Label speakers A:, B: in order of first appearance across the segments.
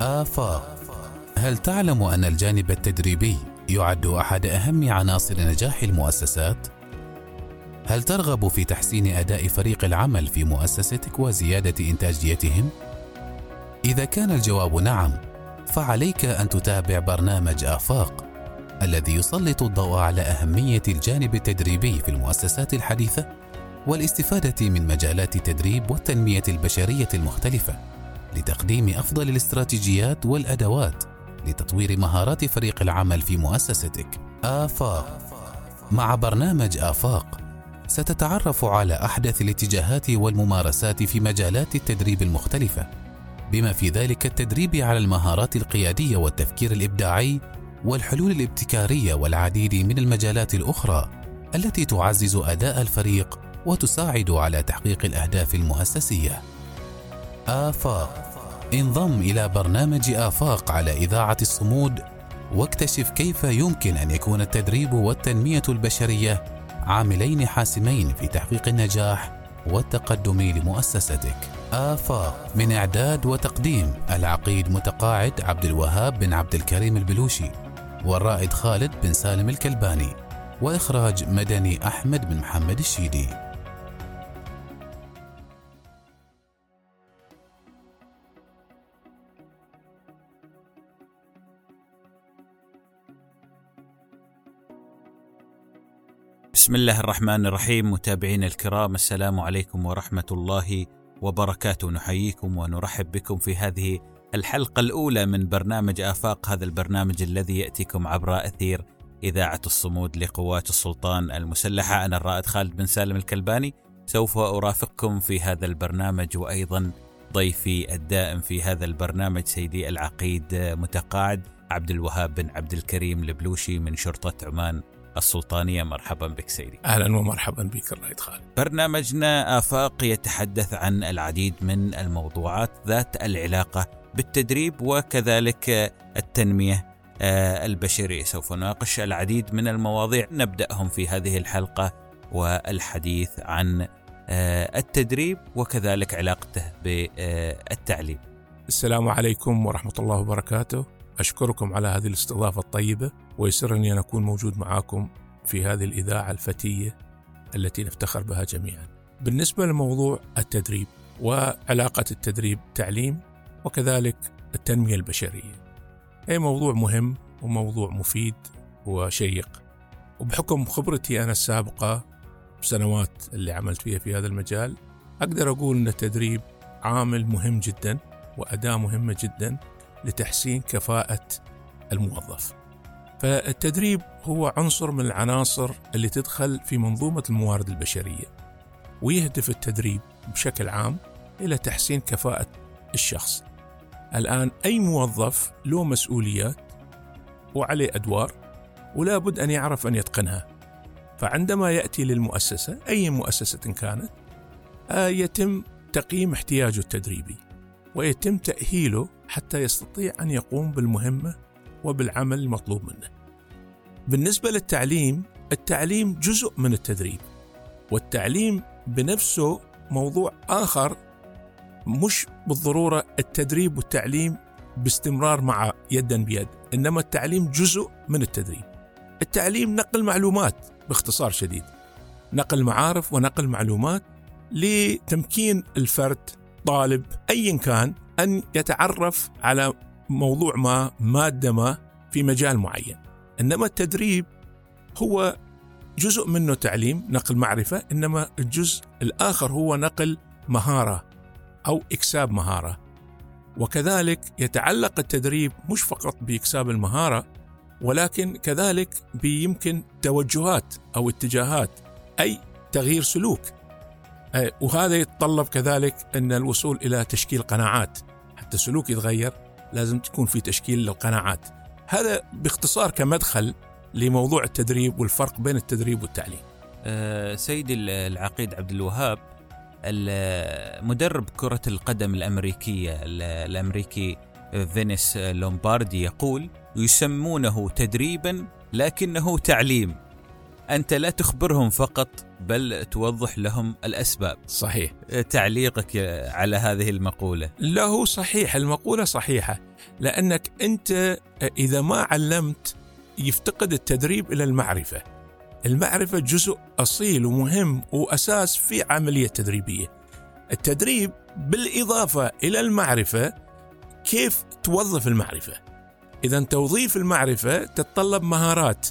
A: آفاق هل تعلم أن الجانب التدريبي يعد أحد أهم عناصر نجاح المؤسسات؟ هل ترغب في تحسين أداء فريق العمل في مؤسستك وزيادة إنتاجيتهم؟ إذا كان الجواب نعم، فعليك أن تتابع برنامج آفاق الذي يسلط الضوء على أهمية الجانب التدريبي في المؤسسات الحديثة والاستفادة من مجالات التدريب والتنمية البشرية المختلفة لتقديم أفضل الاستراتيجيات والأدوات لتطوير مهارات فريق العمل في مؤسستك. آفاق مع برنامج آفاق ستتعرف على أحدث الاتجاهات والممارسات في مجالات التدريب المختلفة بما في ذلك التدريب على المهارات القيادية والتفكير الإبداعي والحلول الابتكارية والعديد من المجالات الأخرى التي تعزز أداء الفريق وتساعد على تحقيق الأهداف المؤسسية. آفاق انضم إلى برنامج آفاق على إذاعة الصمود واكتشف كيف يمكن أن يكون التدريب والتنمية البشرية عاملين حاسمين في تحقيق النجاح والتقدم لمؤسستك. آفاق من إعداد وتقديم العقيد متقاعد عبد الوهاب بن عبد الكريم البلوشي والرائد خالد بن سالم الكلباني وإخراج مدني أحمد بن محمد الشيدي.
B: بسم الله الرحمن الرحيم متابعينا الكرام السلام عليكم ورحمة الله وبركاته. نحييكم ونرحب بكم في هذه الحلقة الأولى من برنامج آفاق هذا البرنامج الذي يأتيكم عبر أثير إذاعة الصمود لقوات السلطان المسلحة. أنا الرائد خالد بن سالم الكلباني سوف أرافقكم في هذا البرنامج وأيضا ضيفي الدائم في هذا البرنامج سيدي العقيد متقاعد عبد الوهاب بن عبد الكريم البلوشي من شرطة عمان. السلطانية مرحبا بك سيدي.
C: أهلا ومرحبا بك الرائد خالد
B: برنامجنا آفاق يتحدث عن العديد من الموضوعات ذات العلاقة بالتدريب وكذلك التنمية آه، البشرية. سوف نناقش العديد من المواضيع نبدأهم في هذه الحلقة والحديث عن آه، التدريب وكذلك علاقته بالتعليم.
C: السلام عليكم ورحمة الله وبركاته. أشكركم على هذه الاستضافة الطيبة. ويسرني أن أكون موجود معكم في هذه الإذاعة الفتية التي نفتخر بها جميعا. بالنسبة لموضوع التدريب وعلاقة التدريب تعليم وكذلك التنمية البشرية. أي موضوع مهم وموضوع مفيد وشيق. وبحكم خبرتي أنا السابقة بسنوات اللي عملت فيها في هذا المجال أقدر أقول أن التدريب عامل مهم جدا وأداة مهمة جدا لتحسين كفاءة الموظف. فالتدريب هو عنصر من العناصر اللي تدخل في منظومة الموارد البشرية ويهدف التدريب بشكل عام إلى تحسين كفاءة الشخص. الآن أي موظف له مسؤوليات وعليه أدوار ولا بد أن يعرف أن يتقنها. فعندما يأتي للمؤسسة أي مؤسسة كانت آه، يتم تقييم احتياجه التدريبي ويتم تأهيله حتى يستطيع أن يقوم بالمهمة وبالعمل المطلوب منه. بالنسبة للتعليم، التعليم جزء من التدريب، والتعليم بنفسه موضوع آخر مش بالضرورة التدريب والتعليم باستمرار مع يدا بيد، إنما التعليم جزء من التدريب. التعليم نقل معلومات باختصار شديد. نقل معارف ونقل معلومات لتمكين الفرد طالب ايا كان أن يتعرف على موضوع ما مادة ما في مجال معين. إنما التدريب هو جزء منه تعليم نقل معرفة إنما الجزء الآخر هو نقل مهارة أو إكساب مهارة. وكذلك يتعلق التدريب مش فقط بإكساب المهارة ولكن كذلك بيمكن توجهات أو اتجاهات أي تغيير سلوك. وهذا يتطلب كذلك إن الوصول إلى تشكيل قناعات حتى السلوك يتغير. لازم تكون في تشكيل للقناعات. هذا باختصار كمدخل لموضوع التدريب والفرق بين التدريب والتعليم.
B: أه سيدي العقيد عبد الوهاب مدرب كرة القدم الأمريكية الأمريكي فينيس لومباردي يقول يسمونه تدريبا لكنه تعليم. أنت لا تخبرهم فقط بل توضح لهم الأسباب.
C: صحيح.
B: تعليقك على هذه المقولة.
C: لا هو صحيح المقولة صحيحة لأنك أنت إذا ما علمت يفتقد التدريب إلى المعرفة. المعرفة جزء أصيل ومهم وأساس في عملية تدريبية. التدريب بالإضافة إلى المعرفة كيف توظف المعرفة. إذا توظيف المعرفة تتطلب مهارات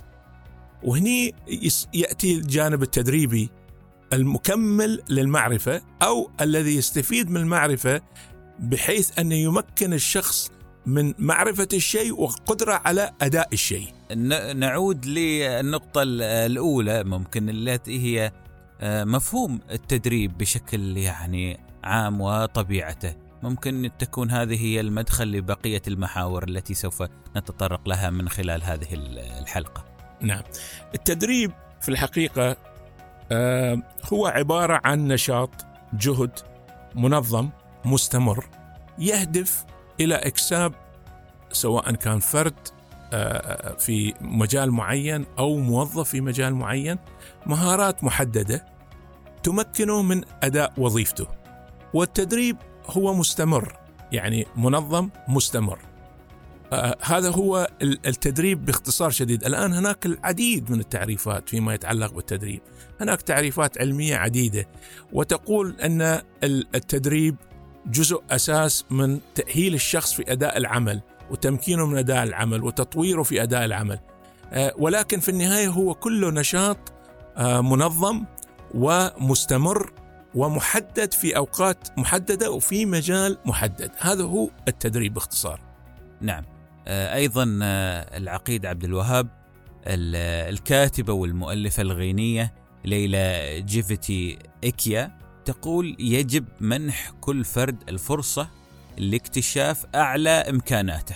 C: وهني يأتي الجانب التدريبي المكمل للمعرفة أو الذي يستفيد من المعرفة بحيث أن يمكن الشخص من معرفة الشيء وقدرة على أداء الشيء.
B: نعود للنقطة الأولى ممكن التي هي آه، مفهوم التدريب بشكل يعني عام وطبيعته. ممكن تكون هذه هي المدخل لبقية المحاور التي سوف نتطرق لها من خلال هذه الحلقة.
C: نعم. التدريب في الحقيقة آه، هو عبارة عن نشاط جهد منظم مستمر يهدف إلى إكساب سواء كان فرد في مجال معين أو موظف في مجال معين مهارات محددة تمكنه من أداء وظيفته. والتدريب هو مستمر يعني منظم مستمر. آه هذا هو التدريب باختصار شديد. الآن هناك العديد من التعريفات فيما يتعلق بالتدريب. هناك تعريفات علمية عديدة وتقول أن التدريب جزء أساس من تأهيل الشخص في أداء العمل وتمكينه من أداء العمل وتطويره في أداء العمل. آه ولكن في النهاية هو كله نشاط آه منظم ومستمر ومحدد في أوقات محددة وفي مجال محدد. هذا هو التدريب باختصار.
B: نعم. أيضا آه، العقيد عبد الوهاب الكاتبة والمؤلفة الغينية ليلى جيفتي إكيا تقول يجب منح كل فرد الفرصة لاكتشاف أعلى إمكاناته.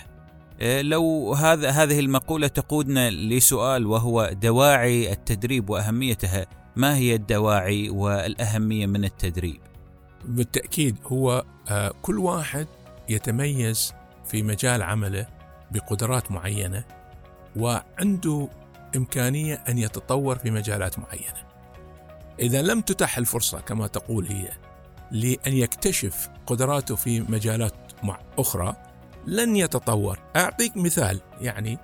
B: آه، لو هذا هذه المقولة تقودنا لسؤال وهو دواعي التدريب وأهميتها، ما هي الدواعي والأهمية من التدريب؟
C: بالتأكيد هو كل واحد يتميز في مجال عمله بقدرات معينة وعنده إمكانية أن يتطور في مجالات معينة. إذا لم تتح الفرصة كما تقول هي لأن يكتشف قدراته في مجالات أخرى لن يتطور. أعطيك مثال يعني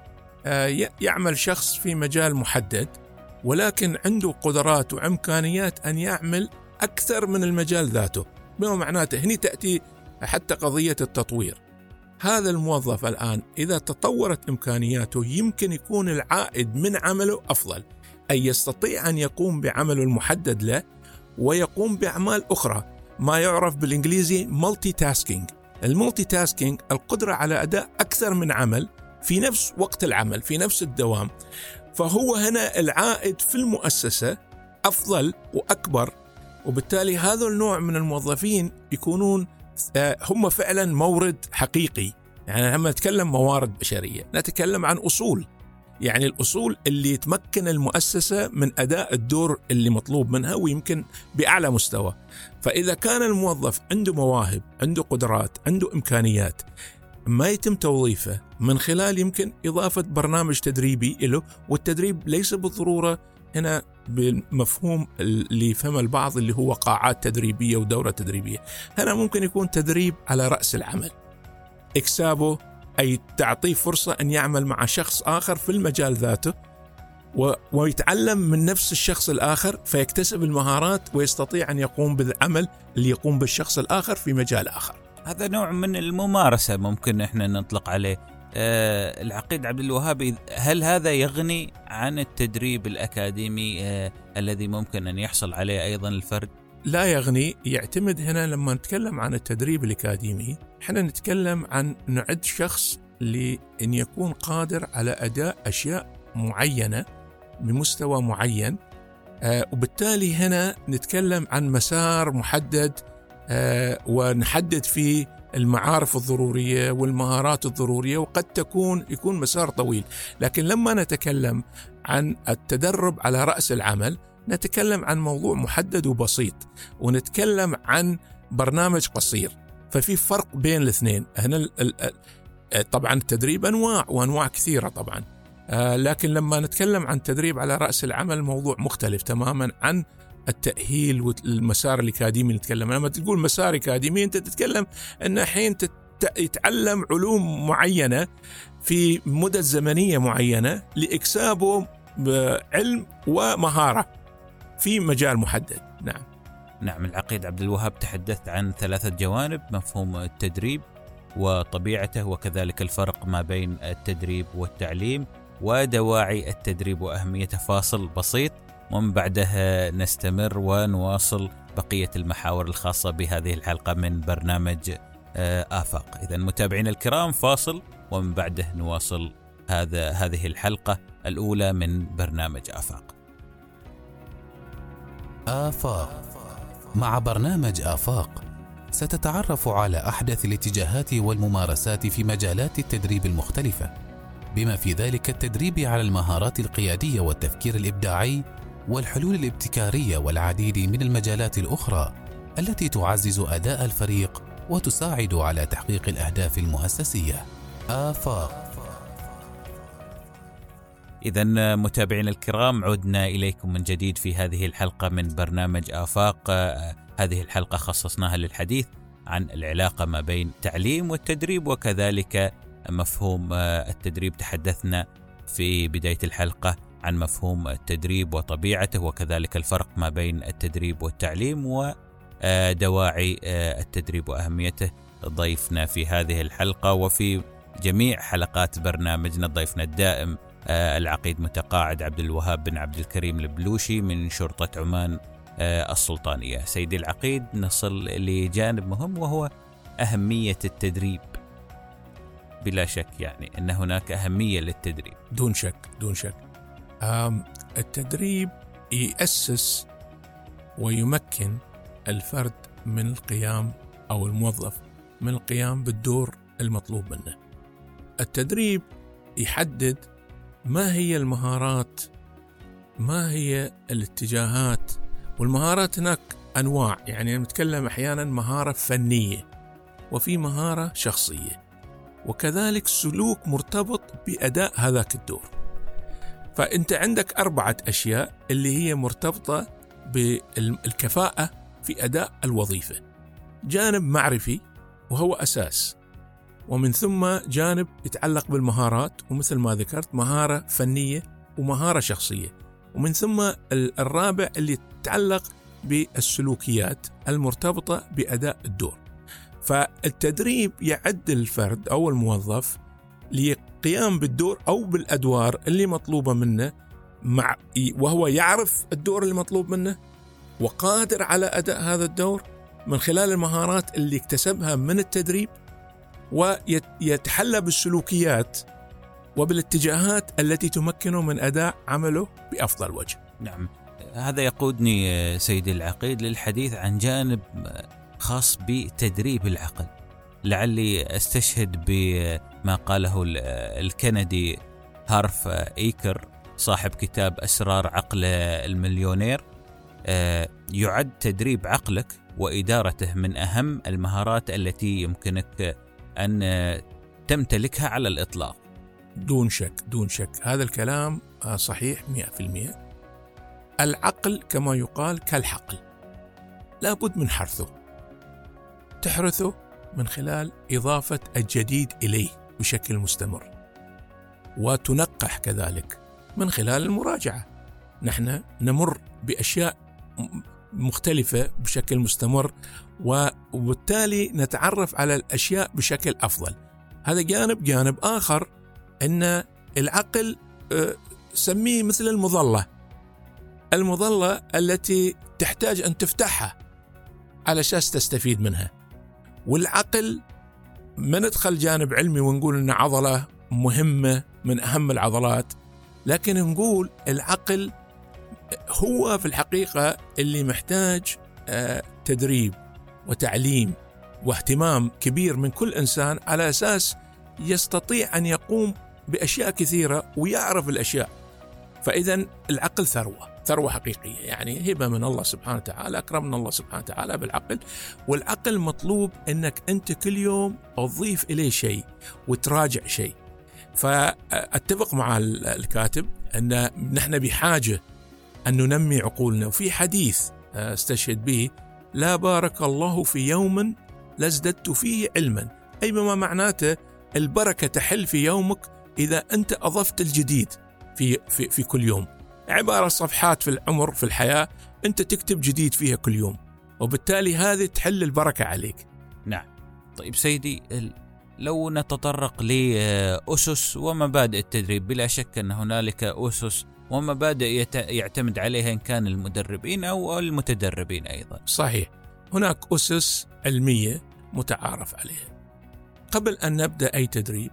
C: آه، يعمل شخص في مجال محدد ولكن عنده قدرات وإمكانيات أن يعمل أكثر من المجال ذاته. بما معناته هنا تأتي حتى قضية التطوير. هذا الموظف الآن إذا تطورت إمكانياته يمكن يكون العائد من عمله أفضل أي يستطيع أن يقوم بعمله المحدد له ويقوم بأعمال أخرى. ما يعرف بالإنجليزي مالتي تاسكينج ال multitasking القدرة على أداء أكثر من عمل في نفس وقت العمل في نفس الدوام. فهو هنا العائد في المؤسسة أفضل وأكبر وبالتالي هذا النوع من الموظفين يكونون هم فعلا مورد حقيقي. يعني لما نتكلم موارد بشرية نتكلم عن أصول. يعني الأصول اللي تمكن المؤسسة من أداء الدور اللي مطلوب منها ويمكن بأعلى مستوى. فإذا كان الموظف عنده مواهب عنده قدرات عنده إمكانيات ما يتم توظيفه من خلال يمكن إضافة برنامج تدريبي له والتدريب ليس بالضرورة هنا بالمفهوم اللي فهم البعض اللي هو قاعات تدريبية ودورة تدريبية. هنا ممكن يكون تدريب على رأس العمل. اكسابه أي تعطيه فرصة أن يعمل مع شخص آخر في المجال ذاته ويتعلم من نفس الشخص الآخر فيكتسب المهارات ويستطيع أن يقوم بالعمل اللي يقوم بالشخص الآخر في مجال آخر.
B: هذا نوع من الممارسة ممكن إحنا نطلق عليه. العقيد عبد الوهاب هل هذا يغني عن التدريب الأكاديمي آه، الذي ممكن أن يحصل عليه أيضا الفرد؟
C: لا يغني يعتمد هنا لما نتكلم عن التدريب الأكاديمي إحنا نتكلم عن نعد شخص لأن يكون قادر على أداء أشياء معينة بمستوى معين آه وبالتالي هنا نتكلم عن مسار محدد آه ونحدد فيه المعارف الضرورية والمهارات الضرورية وقد تكون يكون مسار طويل، لكن لما نتكلم عن التدرب على رأس العمل نتكلم عن موضوع محدد وبسيط ونتكلم عن برنامج قصير، ففي فرق بين الاثنين، هنا طبعا التدريب أنواع وأنواع كثيرة طبعا. آه، لكن لما نتكلم عن تدريب على رأس العمل موضوع مختلف تماما عن التأهيل والمسار الأكاديمي اللي نتكلم. لما تقول مسار أكاديمي أنت تتكلم أن الحين يتعلم علوم معينة في مدة زمنية معينة لإكسابه علم ومهارة في مجال محدد. نعم.
B: نعم العقيد عبد الوهاب تحدثت عن ثلاثة جوانب مفهوم التدريب وطبيعته وكذلك الفرق ما بين التدريب والتعليم ودواعي التدريب واهميته فاصل بسيط. ومن بعدها نستمر ونواصل بقية المحاور الخاصة بهذه الحلقة من برنامج آه، آفاق. إذا متابعينا الكرام فاصل ومن بعده نواصل هذا هذه الحلقة الأولى من برنامج آفاق.
A: آفاق. مع برنامج آفاق ستتعرف على أحدث الاتجاهات والممارسات في مجالات التدريب المختلفة بما في ذلك التدريب على المهارات القيادية والتفكير الإبداعي والحلول الابتكارية والعديد من المجالات الأخرى التي تعزز أداء الفريق وتساعد على تحقيق الأهداف المؤسسية. آفاق.
B: إذا متابعينا الكرام عدنا إليكم من جديد في هذه الحلقة من برنامج آفاق. هذه الحلقة خصصناها للحديث عن العلاقة ما بين التعليم والتدريب وكذلك مفهوم التدريب. تحدثنا في بداية الحلقة عن مفهوم التدريب وطبيعته وكذلك الفرق ما بين التدريب والتعليم ودواعي التدريب وأهميته ضيفنا في هذه الحلقة وفي جميع حلقات برنامجنا ضيفنا الدائم العقيد متقاعد عبد الوهاب بن عبد الكريم البلوشي من شرطة عمان السلطانية. سيدي العقيد نصل لجانب مهم وهو أهمية التدريب. بلا شك يعني أن هناك أهمية للتدريب.
C: دون شك دون شك. التدريب يأسس ويمكن الفرد من القيام أو الموظف من القيام بالدور المطلوب منه. التدريب يحدد ما هي المهارات ما هي الاتجاهات والمهارات هناك أنواع يعني نتكلم أحيانا مهارة فنية وفي مهارة شخصية وكذلك سلوك مرتبط بأداء هذاك الدور فأنت عندك أربعة أشياء اللي هي مرتبطة بالكفاءة في أداء الوظيفة. جانب معرفي وهو أساس. ومن ثم جانب يتعلق بالمهارات ومثل ما ذكرت مهارة فنية ومهارة شخصية. ومن ثم الرابع اللي يتعلق بالسلوكيات المرتبطة بأداء الدور. فالتدريب يعد الفرد أو الموظف لقيام بالدور أو بالأدوار اللي مطلوبة منه مع وهو يعرف الدور اللي مطلوب منه وقادر على أداء هذا الدور من خلال المهارات اللي اكتسبها من التدريب ويتحلى بالسلوكيات وبالاتجاهات التي تمكنه من أداء عمله بأفضل وجه.
B: نعم. هذا يقودني سيدي العقيد للحديث عن جانب خاص بتدريب العقل. لعلي أستشهد بما قاله الكندي هارف إيكر صاحب كتاب أسرار عقل المليونير. يعد تدريب عقلك وإدارته من أهم المهارات التي يمكنك أن تمتلكها على الإطلاق.
C: دون شك دون شك. هذا الكلام صحيح 100% العقل كما يقال كالحقل. لابد من حرثه. تحرثه من خلال إضافة الجديد إليه بشكل مستمر. وتنقح كذلك من خلال المراجعة. نحن نمر بأشياء مختلفة بشكل مستمر وبالتالي نتعرف على الأشياء بشكل أفضل. هذا جانب جانب آخر أن العقل سميه مثل المظلة. المظلة التي تحتاج أن تفتحها على أساس تستفيد منها. والعقل ما ندخل جانب علمي ونقول أن عضلة مهمة من أهم العضلات لكن نقول العقل هو في الحقيقة اللي محتاج تدريب وتعليم واهتمام كبير من كل إنسان على أساس يستطيع أن يقوم بأشياء كثيرة ويعرف الأشياء. فإذا العقل ثروة. ثروة حقيقية يعني هبة من الله سبحانه وتعالى أكرمنا الله سبحانه وتعالى بالعقل. والعقل مطلوب أنك أنت كل يوم تضيف إليه شيء وتراجع شيء. فأتفق مع الكاتب أن نحن بحاجة أن ننمي عقولنا. وفي حديث استشهد به لا بارك الله في يوم لازددت فيه علما. أي بما معناته؟ البركة تحل في يومك إذا أنت أضفت الجديد في, في, في كل يوم. عبارة صفحات في العمر في الحياة أنت تكتب جديد فيها كل يوم وبالتالي هذه تحل البركة عليك.
B: نعم. طيب سيدي لو نتطرق لأسس ومبادئ التدريب بلا شك أن هنالك أسس ومبادئ يعتمد عليها إن كان المدربين أو المتدربين أيضا.
C: صحيح. هناك أسس علمية متعارف عليها. قبل أن نبدأ أي تدريب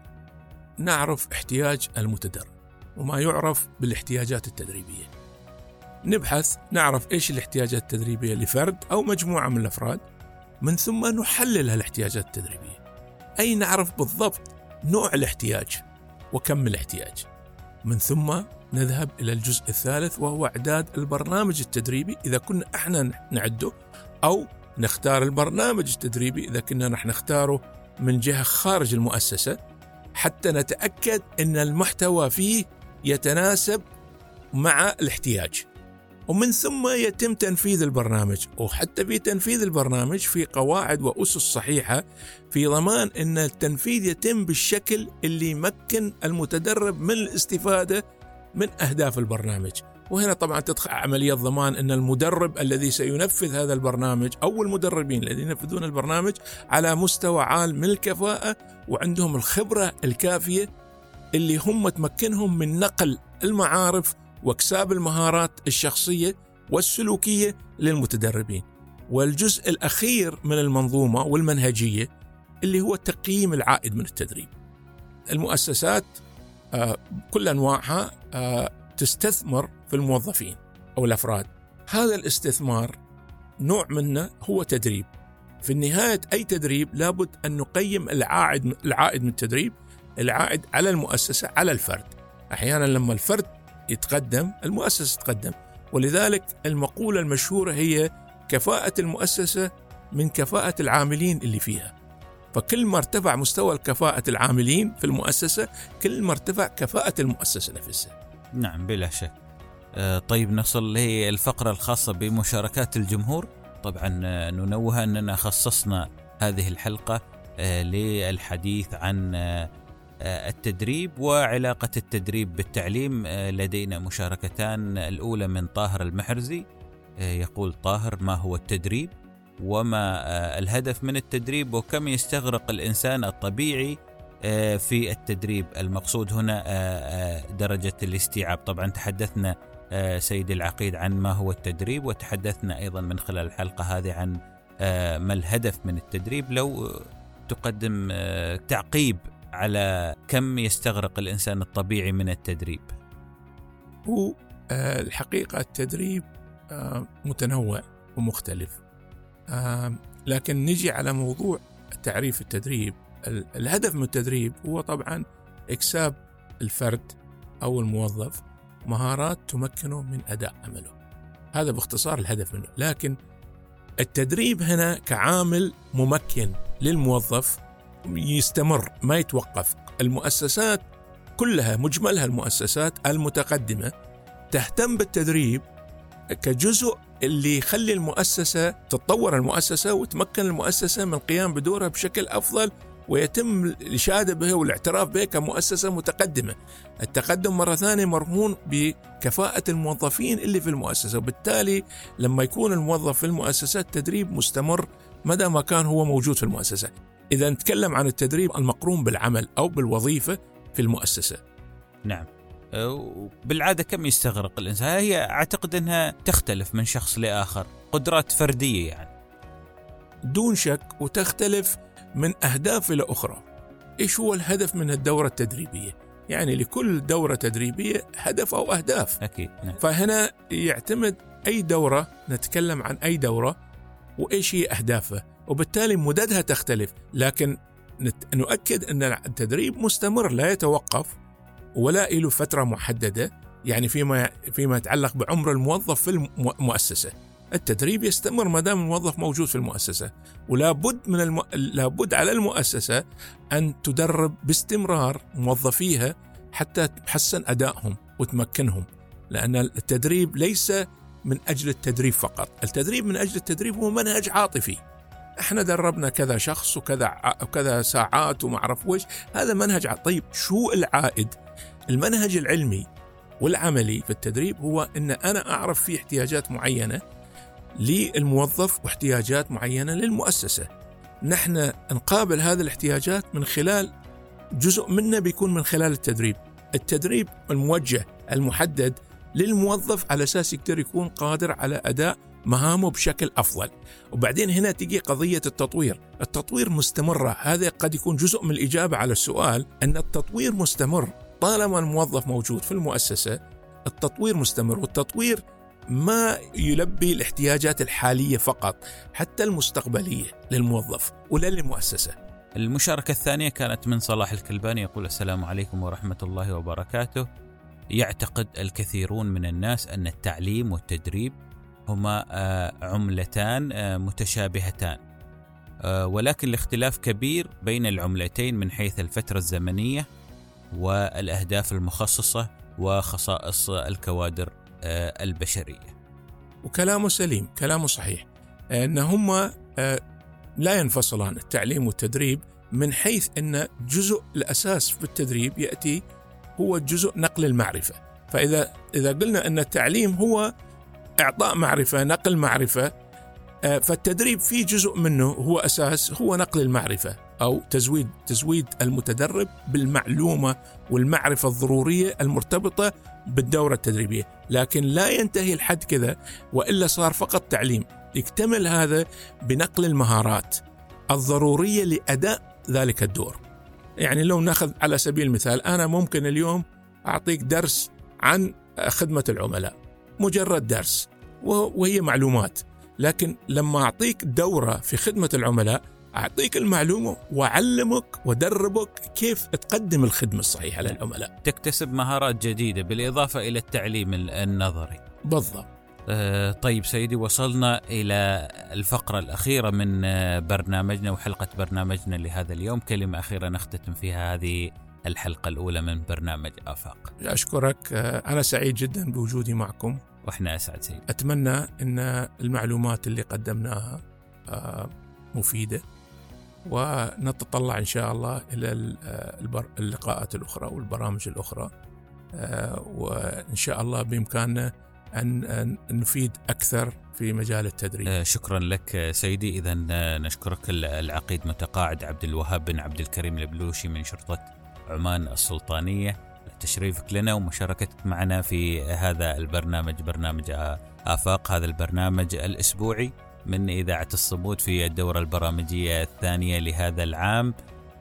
C: نعرف احتياج المتدرب. وما يعرف بالاحتياجات التدريبية. نبحث نعرف إيش الاحتياجات التدريبية لفرد أو مجموعة من الأفراد من ثم نحلل الاحتياجات التدريبية. أي نعرف بالضبط نوع الاحتياج وكم الاحتياج. من ثم نذهب إلى الجزء الثالث وهو إعداد البرنامج التدريبي إذا كنا إحنا نعده أو نختار البرنامج التدريبي إذا كنا نحن نختاره من جهة خارج المؤسسة حتى نتأكد أن المحتوى فيه يتناسب مع الاحتياج. ومن ثم يتم تنفيذ البرنامج. وحتى في تنفيذ البرنامج في قواعد وأسس صحيحة في ضمان أن التنفيذ يتم بالشكل اللي يمكن المتدرب من الاستفادة من أهداف البرنامج. وهنا طبعا تدخل عملية ضمان أن المدرب الذي سينفذ هذا البرنامج أو المدربين الذين ينفذون البرنامج على مستوى عال من الكفاءة وعندهم الخبرة الكافية اللي هم تمكنهم من نقل المعارف واكساب المهارات الشخصية والسلوكية للمتدربين. والجزء الأخير من المنظومة والمنهجية اللي هو تقييم العائد من التدريب. المؤسسات آه، كل أنواعها آه، تستثمر في الموظفين أو الأفراد. هذا الاستثمار نوع منه هو تدريب. في نهايه أي تدريب لابد أن نقيم العائد العائد من التدريب العائد على المؤسسة على الفرد. أحيانا لما الفرد يتقدم المؤسسة تتقدم. ولذلك المقولة المشهورة هي كفاءة المؤسسة من كفاءة العاملين اللي فيها. فكل ما ارتفع مستوى كفاءة العاملين في المؤسسة كل ما ارتفع كفاءة المؤسسة نفسها.
B: نعم بلا شك. آه، طيب نصل للفقرة الخاصة بمشاركات الجمهور. طبعا آه، ننوه أننا خصصنا هذه الحلقة آه، للحديث عن التدريب وعلاقة التدريب بالتعليم. آه، لدينا مشاركتان الأولى من طاهر المحرزي. آه، يقول طاهر ما هو التدريب؟ وما الهدف من التدريب؟ وكم يستغرق الإنسان الطبيعي في التدريب؟ المقصود هنا درجة الاستيعاب. طبعا تحدثنا سيد العقيد عن ما هو التدريب وتحدثنا أيضا من خلال الحلقة هذه عن ما الهدف من التدريب. لو تقدم تعقيب على كم يستغرق الإنسان الطبيعي من التدريب؟
C: هو آه، الحقيقة التدريب آه، متنوع ومختلف. آه، لكن نجي على موضوع تعريف التدريب. الهدف من التدريب هو طبعا إكساب الفرد أو الموظف مهارات تمكنه من أداء عمله. هذا باختصار الهدف منه. لكن التدريب هنا كعامل ممكن للموظف يستمر ما يتوقف. المؤسسات كلها مجملها المؤسسات المتقدمة تهتم بالتدريب كجزء اللي يخلي المؤسسة تتطور المؤسسة وتمكن المؤسسة من القيام بدورها بشكل أفضل ويتم الإشادة به والاعتراف به كمؤسسة متقدمة. التقدم مرة ثانية مرهون بكفاءة الموظفين اللي في المؤسسة وبالتالي لما يكون الموظف في المؤسسة التدريب مستمر مدى ما كان هو موجود في المؤسسة. إذا نتكلم عن التدريب المقرون بالعمل أو بالوظيفة في المؤسسة.
B: نعم. أه، بالعادة كم يستغرق الإنسان؟ هي أعتقد أنها تختلف من شخص لآخر قدرات فردية يعني.
C: دون شك وتختلف من أهداف إلى أخرى. إيش هو الهدف من الدورة التدريبية؟ يعني لكل دورة تدريبية هدف أو أهداف.
B: أكيد نعم.
C: فهنا يعتمد أي دورة نتكلم عن أي دورة وإيش هي أهدافها. وبالتالي مددها تختلف. لكن نؤكد أن التدريب مستمر لا يتوقف ولا له فترة محددة يعني فيما فيما يتعلق بعمر الموظف في المؤسسة التدريب يستمر ما دام الموظف موجود في المؤسسة. ولا بد من الم... لابد على المؤسسة أن تدرب باستمرار موظفيها حتى تحسن أدائهم وتمكنهم. لأن التدريب ليس من أجل التدريب فقط، التدريب من أجل التدريب هو منهج عاطفي. إحنا دربنا كذا شخص وكذا وكذا ساعات وما أعرف وش، هذا منهج طيب شو العائد؟ المنهج العلمي والعملي في التدريب هو إن أنا أعرف في احتياجات معينة للموظف واحتياجات معينة للمؤسسة. نحن نقابل هذه الاحتياجات من خلال جزء منه بيكون من خلال التدريب. التدريب الموجه المحدد للموظف على أساس يقدر يكون قادر على أداء مهامه بشكل أفضل. وبعدين هنا تجي قضية التطوير، التطوير مستمرة، هذا قد يكون جزء من الإجابة على السؤال أن التطوير مستمر، طالما الموظف موجود في المؤسسة التطوير مستمر. والتطوير ما يلبي الاحتياجات الحالية فقط، حتى المستقبلية للموظف ولا للمؤسسة.
B: المشاركة الثانية كانت من صلاح الكلباني يقول السلام عليكم ورحمة الله وبركاته. يعتقد الكثيرون من الناس أن التعليم والتدريب هما آه، عملتان آه، متشابهتان. آه، ولكن الاختلاف كبير بين العملتين من حيث الفترة الزمنية والأهداف المخصصة وخصائص الكوادر البشرية.
C: وكلامه سليم كلامه صحيح. أن هم لا ينفصلان التعليم والتدريب من حيث أن جزء الأساس في التدريب يأتي هو جزء نقل المعرفة. فإذا إذا قلنا أن التعليم هو إعطاء معرفة نقل معرفة آه، فالتدريب في جزء منه هو أساس هو نقل المعرفة أو تزويد تزويد المتدرب بالمعلومة والمعرفة الضرورية المرتبطة بالدورة التدريبية. لكن لا ينتهي الحد كذا وإلا صار فقط تعليم. يكتمل هذا بنقل المهارات الضرورية لأداء ذلك الدور. يعني لو ناخذ على سبيل المثال أنا ممكن اليوم أعطيك درس عن خدمة العملاء. مجرد درس وهي معلومات. لكن لما أعطيك دورة في خدمة العملاء أعطيك المعلومة وأعلمك وأدربك كيف تقدم الخدمة الصحيحة للعملاء.
B: تكتسب مهارات جديدة بالإضافة إلى التعليم النظري.
C: بالضبط.
B: آه، طيب سيدي وصلنا إلى الفقرة الأخيرة من آه، برنامجنا وحلقة برنامجنا لهذا اليوم. كلمة أخيرة نختتم فيها هذه الحلقة الأولى من برنامج آفاق.
C: أشكرك آه، أنا سعيد جدا بوجودي معكم.
B: وإحنا أسعد سيدي
C: أتمنى أن المعلومات اللي قدمناها مفيدة ونتطلع إن شاء الله إلى اللقاءات الأخرى والبرامج الأخرى. وإن شاء الله بإمكاننا أن نفيد أكثر في مجال التدريب.
B: آه، شكرا لك سيدي. إذا آه، نشكرك العقيد متقاعد عبد الوهاب بن عبد الكريم البلوشي من شرطة عمان السلطانية تشريفك لنا ومشاركتك معنا في هذا البرنامج برنامج آفاق هذا البرنامج الأسبوعي من إذاعة الصمود في الدورة البرامجية الثانية لهذا العام.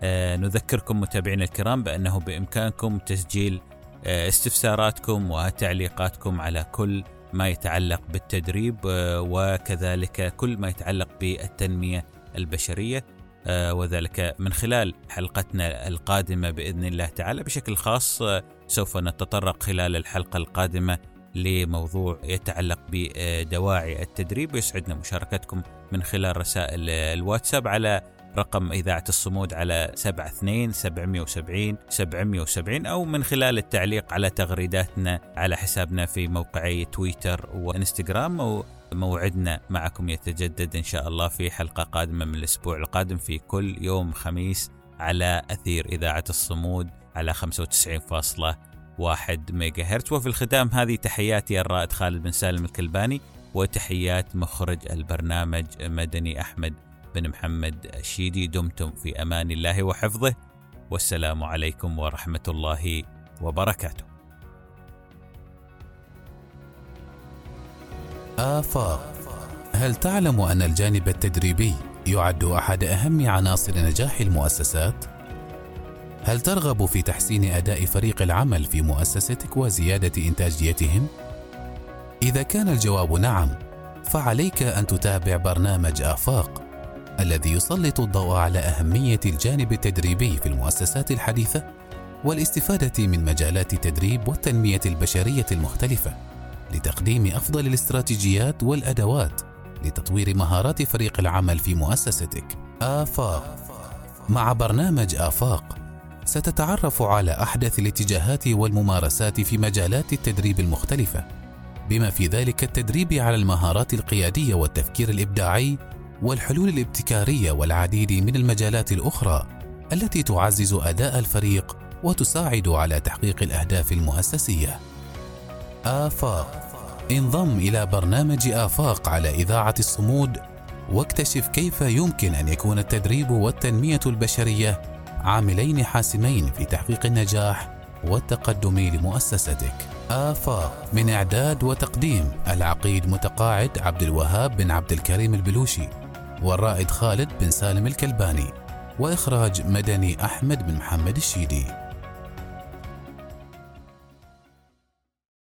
B: آه، نذكركم متابعينا الكرام بأنه بإمكانكم تسجيل آه، استفساراتكم وتعليقاتكم على كل ما يتعلق بالتدريب آه، وكذلك كل ما يتعلق بالتنمية البشرية. وذلك من خلال حلقتنا القادمة بإذن الله تعالى. بشكل خاص سوف نتطرق خلال الحلقة القادمة لموضوع يتعلق بدواعي التدريب. ويسعدنا مشاركتكم من خلال رسائل الواتساب على رقم إذاعة الصمود على 72 770 770 أو من خلال التعليق على تغريداتنا على حسابنا في موقعي تويتر وإنستغرام. موعدنا معكم يتجدد إن شاء الله في حلقة قادمة من الأسبوع القادم في كل يوم خميس على أثير إذاعة الصمود على 95.1 ميجا هرتز وفي الختام هذه تحياتي الرائد خالد بن سالم الكلباني وتحيات مخرج البرنامج مدني أحمد بن محمد الشيدي دمتم في أمان الله وحفظه. والسلام عليكم ورحمة الله وبركاته.
A: آفاق هل تعلم أن الجانب التدريبي يعد أحد أهم عناصر نجاح المؤسسات؟ هل ترغب في تحسين أداء فريق العمل في مؤسستك وزيادة إنتاجيتهم؟ إذا كان الجواب نعم، فعليك أن تتابع برنامج آفاق الذي يسلط الضوء على أهمية الجانب التدريبي في المؤسسات الحديثة والاستفادة من مجالات التدريب والتنمية البشرية المختلفة لتقديم أفضل الاستراتيجيات والأدوات لتطوير مهارات فريق العمل في مؤسستك. آفاق. مع برنامج آفاق ستتعرف على أحدث الاتجاهات والممارسات في مجالات التدريب المختلفة بما في ذلك التدريب على المهارات القيادية والتفكير الإبداعي والحلول الابتكارية والعديد من المجالات الأخرى التي تعزز أداء الفريق وتساعد على تحقيق الأهداف المؤسسية. آفاق انضم إلى برنامج آفاق على إذاعة الصمود واكتشف كيف يمكن أن يكون التدريب والتنمية البشرية عاملين حاسمين في تحقيق النجاح والتقدم لمؤسستك. آفاق من إعداد وتقديم العقيد متقاعد عبد الوهاب بن عبد الكريم البلوشي والرائد خالد بن سالم الكلباني وإخراج مدني أحمد بن محمد الشيدي